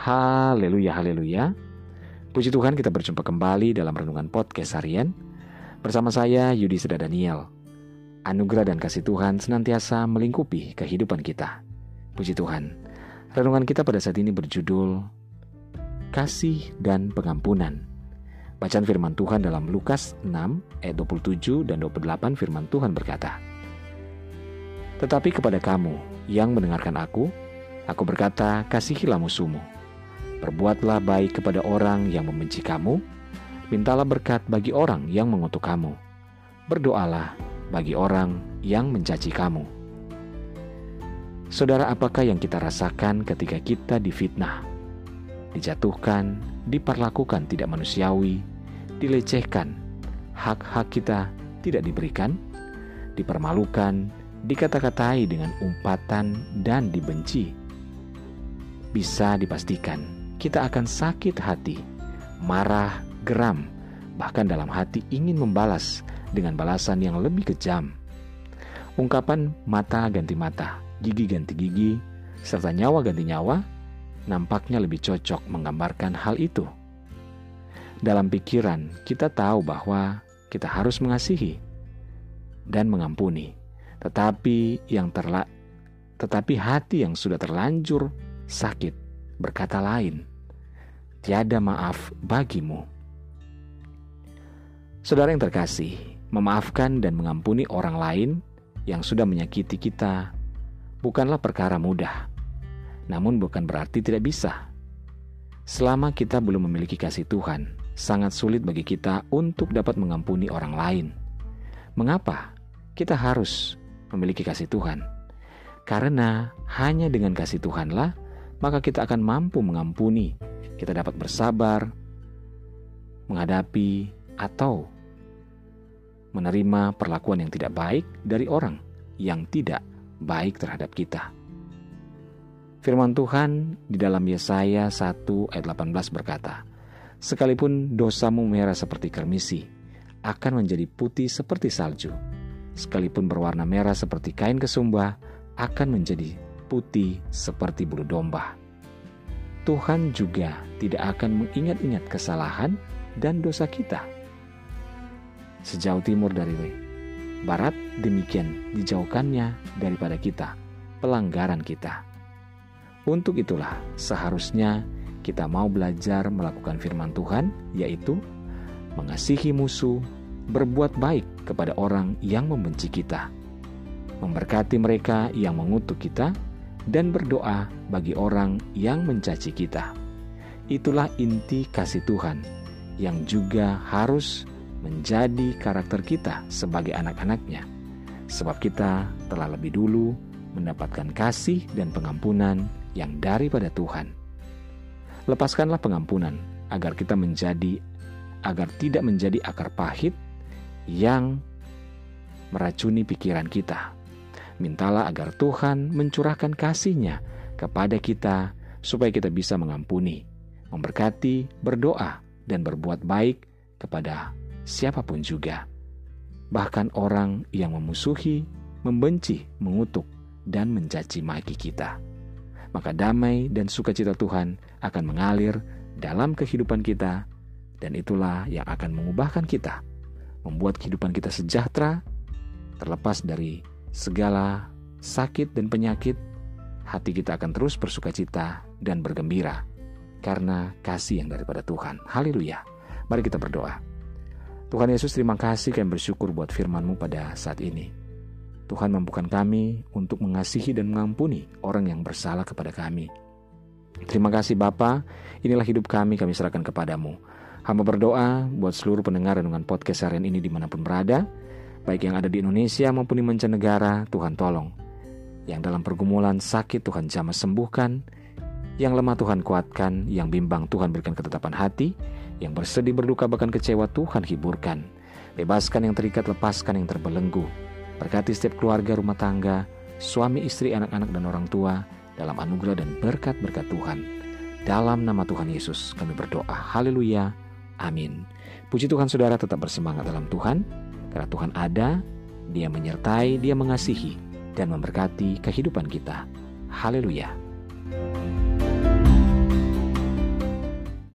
Haleluya, haleluya. Puji Tuhan kita berjumpa kembali dalam Renungan Podcast Harian bersama saya Yudi Seda Daniel. Anugerah dan kasih Tuhan senantiasa melingkupi kehidupan kita. Puji Tuhan. Renungan kita pada saat ini berjudul Kasih dan Pengampunan. Bacaan firman Tuhan dalam Lukas 6 ayat 27 dan 28 firman Tuhan berkata, Tetapi kepada kamu yang mendengarkan aku, aku berkata, kasihilah musuhmu. Perbuatlah baik kepada orang yang membenci kamu, mintalah berkat bagi orang yang mengutuk kamu. Berdoalah bagi orang yang mencaci kamu. Saudara, apakah yang kita rasakan ketika kita difitnah, dijatuhkan, diperlakukan tidak manusiawi, dilecehkan, hak-hak kita tidak diberikan, dipermalukan, dikata-katai dengan umpatan dan dibenci? Bisa dipastikan kita akan sakit hati, marah, geram, bahkan dalam hati ingin membalas dengan balasan yang lebih kejam. Ungkapan mata ganti mata, gigi ganti gigi, serta nyawa ganti nyawa nampaknya lebih cocok menggambarkan hal itu. Dalam pikiran, kita tahu bahwa kita harus mengasihi dan mengampuni, tetapi yang terla tetapi hati yang sudah terlanjur sakit berkata lain, tiada maaf bagimu. Saudara yang terkasih, memaafkan dan mengampuni orang lain yang sudah menyakiti kita bukanlah perkara mudah. Namun bukan berarti tidak bisa. Selama kita belum memiliki kasih Tuhan, sangat sulit bagi kita untuk dapat mengampuni orang lain. Mengapa? Kita harus memiliki kasih Tuhan. Karena hanya dengan kasih Tuhanlah maka kita akan mampu mengampuni. Kita dapat bersabar menghadapi atau menerima perlakuan yang tidak baik dari orang yang tidak baik terhadap kita. Firman Tuhan di dalam Yesaya 1 ayat 18 berkata, Sekalipun dosamu merah seperti kermisi, akan menjadi putih seperti salju. Sekalipun berwarna merah seperti kain kesumbah, akan menjadi putih seperti bulu domba. Tuhan juga tidak akan mengingat-ingat kesalahan dan dosa kita. Sejauh timur dari barat, demikian dijauhkannya daripada kita, pelanggaran kita. Untuk itulah seharusnya kita mau belajar melakukan firman Tuhan, yaitu mengasihi musuh, berbuat baik kepada orang yang membenci kita, memberkati mereka yang mengutuk kita, dan berdoa bagi orang yang mencaci kita. Itulah inti kasih Tuhan yang juga harus menjadi karakter kita sebagai anak-anaknya. Sebab kita telah lebih dulu mendapatkan kasih dan pengampunan yang daripada Tuhan. Lepaskanlah pengampunan agar kita menjadi agar tidak menjadi akar pahit yang meracuni pikiran kita Mintalah agar Tuhan mencurahkan kasih-Nya kepada kita supaya kita bisa mengampuni, memberkati, berdoa, dan berbuat baik kepada siapa pun juga. Bahkan orang yang memusuhi, membenci, mengutuk, dan mencaci maki kita. Maka damai dan sukacita Tuhan akan mengalir dalam kehidupan kita dan itulah yang akan mengubahkan kita, membuat kehidupan kita sejahtera, terlepas dari segala sakit dan penyakit, hati kita akan terus bersuka cita dan bergembira karena kasih yang daripada Tuhan. Haleluya. Mari kita berdoa. Tuhan Yesus terima kasih kami bersyukur buat firman-Mu pada saat ini. Tuhan mampukan kami untuk mengasihi dan mengampuni orang yang bersalah kepada kami. Terima kasih Bapa, inilah hidup kami, kami serahkan kepadamu. Hamba berdoa buat seluruh pendengar renungan podcast harian ini di mana pun berada, baik yang ada di Indonesia maupun di mancanegara, Tuhan tolong. Yang dalam pergumulan sakit Tuhan jamah sembuhkan, yang lemah Tuhan kuatkan, yang bimbang Tuhan berikan ketetapan hati, yang bersedih berduka bahkan kecewa Tuhan hiburkan. Bebaskan yang terikat, lepaskan yang terbelenggu. Berkati setiap keluarga rumah tangga, suami istri anak-anak dan orang tua dalam anugerah dan berkat-berkat Tuhan. Dalam nama Tuhan Yesus kami berdoa. Haleluya. Amin. Puji Tuhan saudara tetap bersemangat dalam Tuhan. Karena Tuhan ada, Dia menyertai, Dia mengasihi, dan memberkati kehidupan kita. Haleluya!